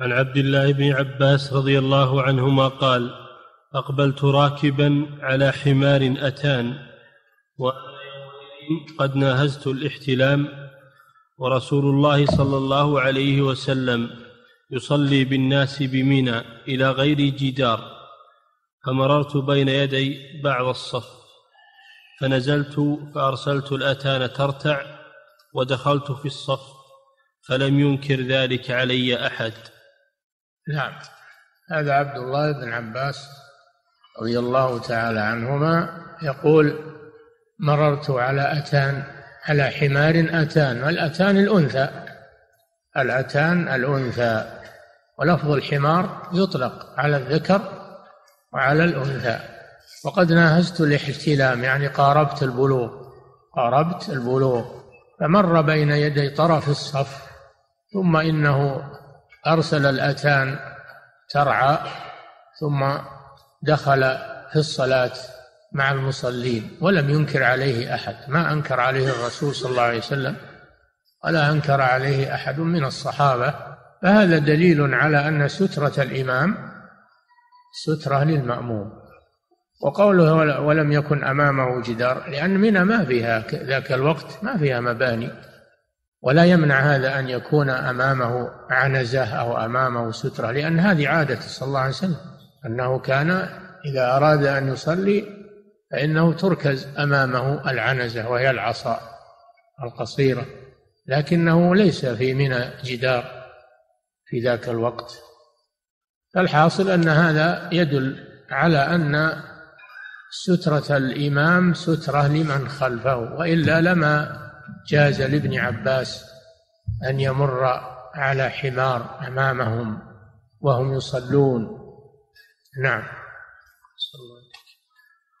عن عبد الله بن عباس رضي الله عنهما قال أقبلت راكبا على حمار أتان قد ناهزت الاحتلام ورسول الله صلى الله عليه وسلم يصلي بالناس بمنى إلى غير جدار فمررت بين يدي بعض الصف فنزلت فأرسلت الأتان ترتع ودخلت في الصف فلم ينكر ذلك علي أحد. نعم. هذا عبد الله بن عباس رضي الله تعالى عنهما يقول مررت على أتان على حمار أتان والأتان الأنثى. الأتان الأنثى. ولفظ الحمار يطلق على الذكر وعلى الأنثى. وقد ناهزت الاحتلام يعني قاربت البلوغ قاربت البلوغ. فمر بين يدي طرف الصف ثم إنه أرسل الأتان ترعى ثم دخل في الصلاة مع المصلين ولم ينكر عليه أحد. ما أنكر عليه الرسول صلى الله عليه وسلم ولا أنكر عليه أحد من الصحابة. فهذا دليل على أن سترة الإمام سترة للمأموم. وقوله ولم يكن أمامه جدار لأن منى ما فيها ذاك الوقت ما فيها مباني. ولا يمنع هذا أن يكون أمامه عنزة أو أمامه سترة لأن هذه عادة صلى الله عليه وسلم. أنه كان إذا أراد أن يصلي فإنه تركز أمامه العنزة وهي العصا القصيرة لكنه ليس في منى جدار في ذاك الوقت. فالحاصل أن هذا يدل على أن سترة الإمام سترة لمن خلفه وإلا لما جاز لابن عباس أن يمر على حمار أمامهم وهم يصلون. نعم.